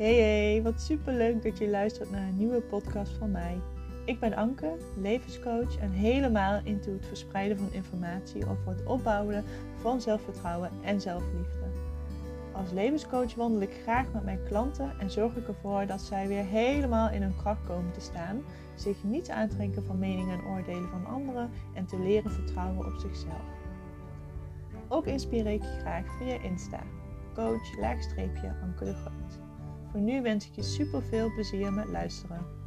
Hey hey, wat super leuk dat je luistert naar een nieuwe podcast van mij. Ik ben Anke, levenscoach en helemaal into het verspreiden van informatie over het opbouwen van zelfvertrouwen en zelfliefde. Als levenscoach wandel ik graag met mijn klanten en zorg ik ervoor dat zij weer helemaal in hun kracht komen te staan, zich niet aantrekken van meningen en oordelen van anderen en te leren vertrouwen op zichzelf. Ook inspireer ik je graag via Insta, coach laagstreepje Anke de Groot. Voor nu wens ik je super veel plezier met luisteren.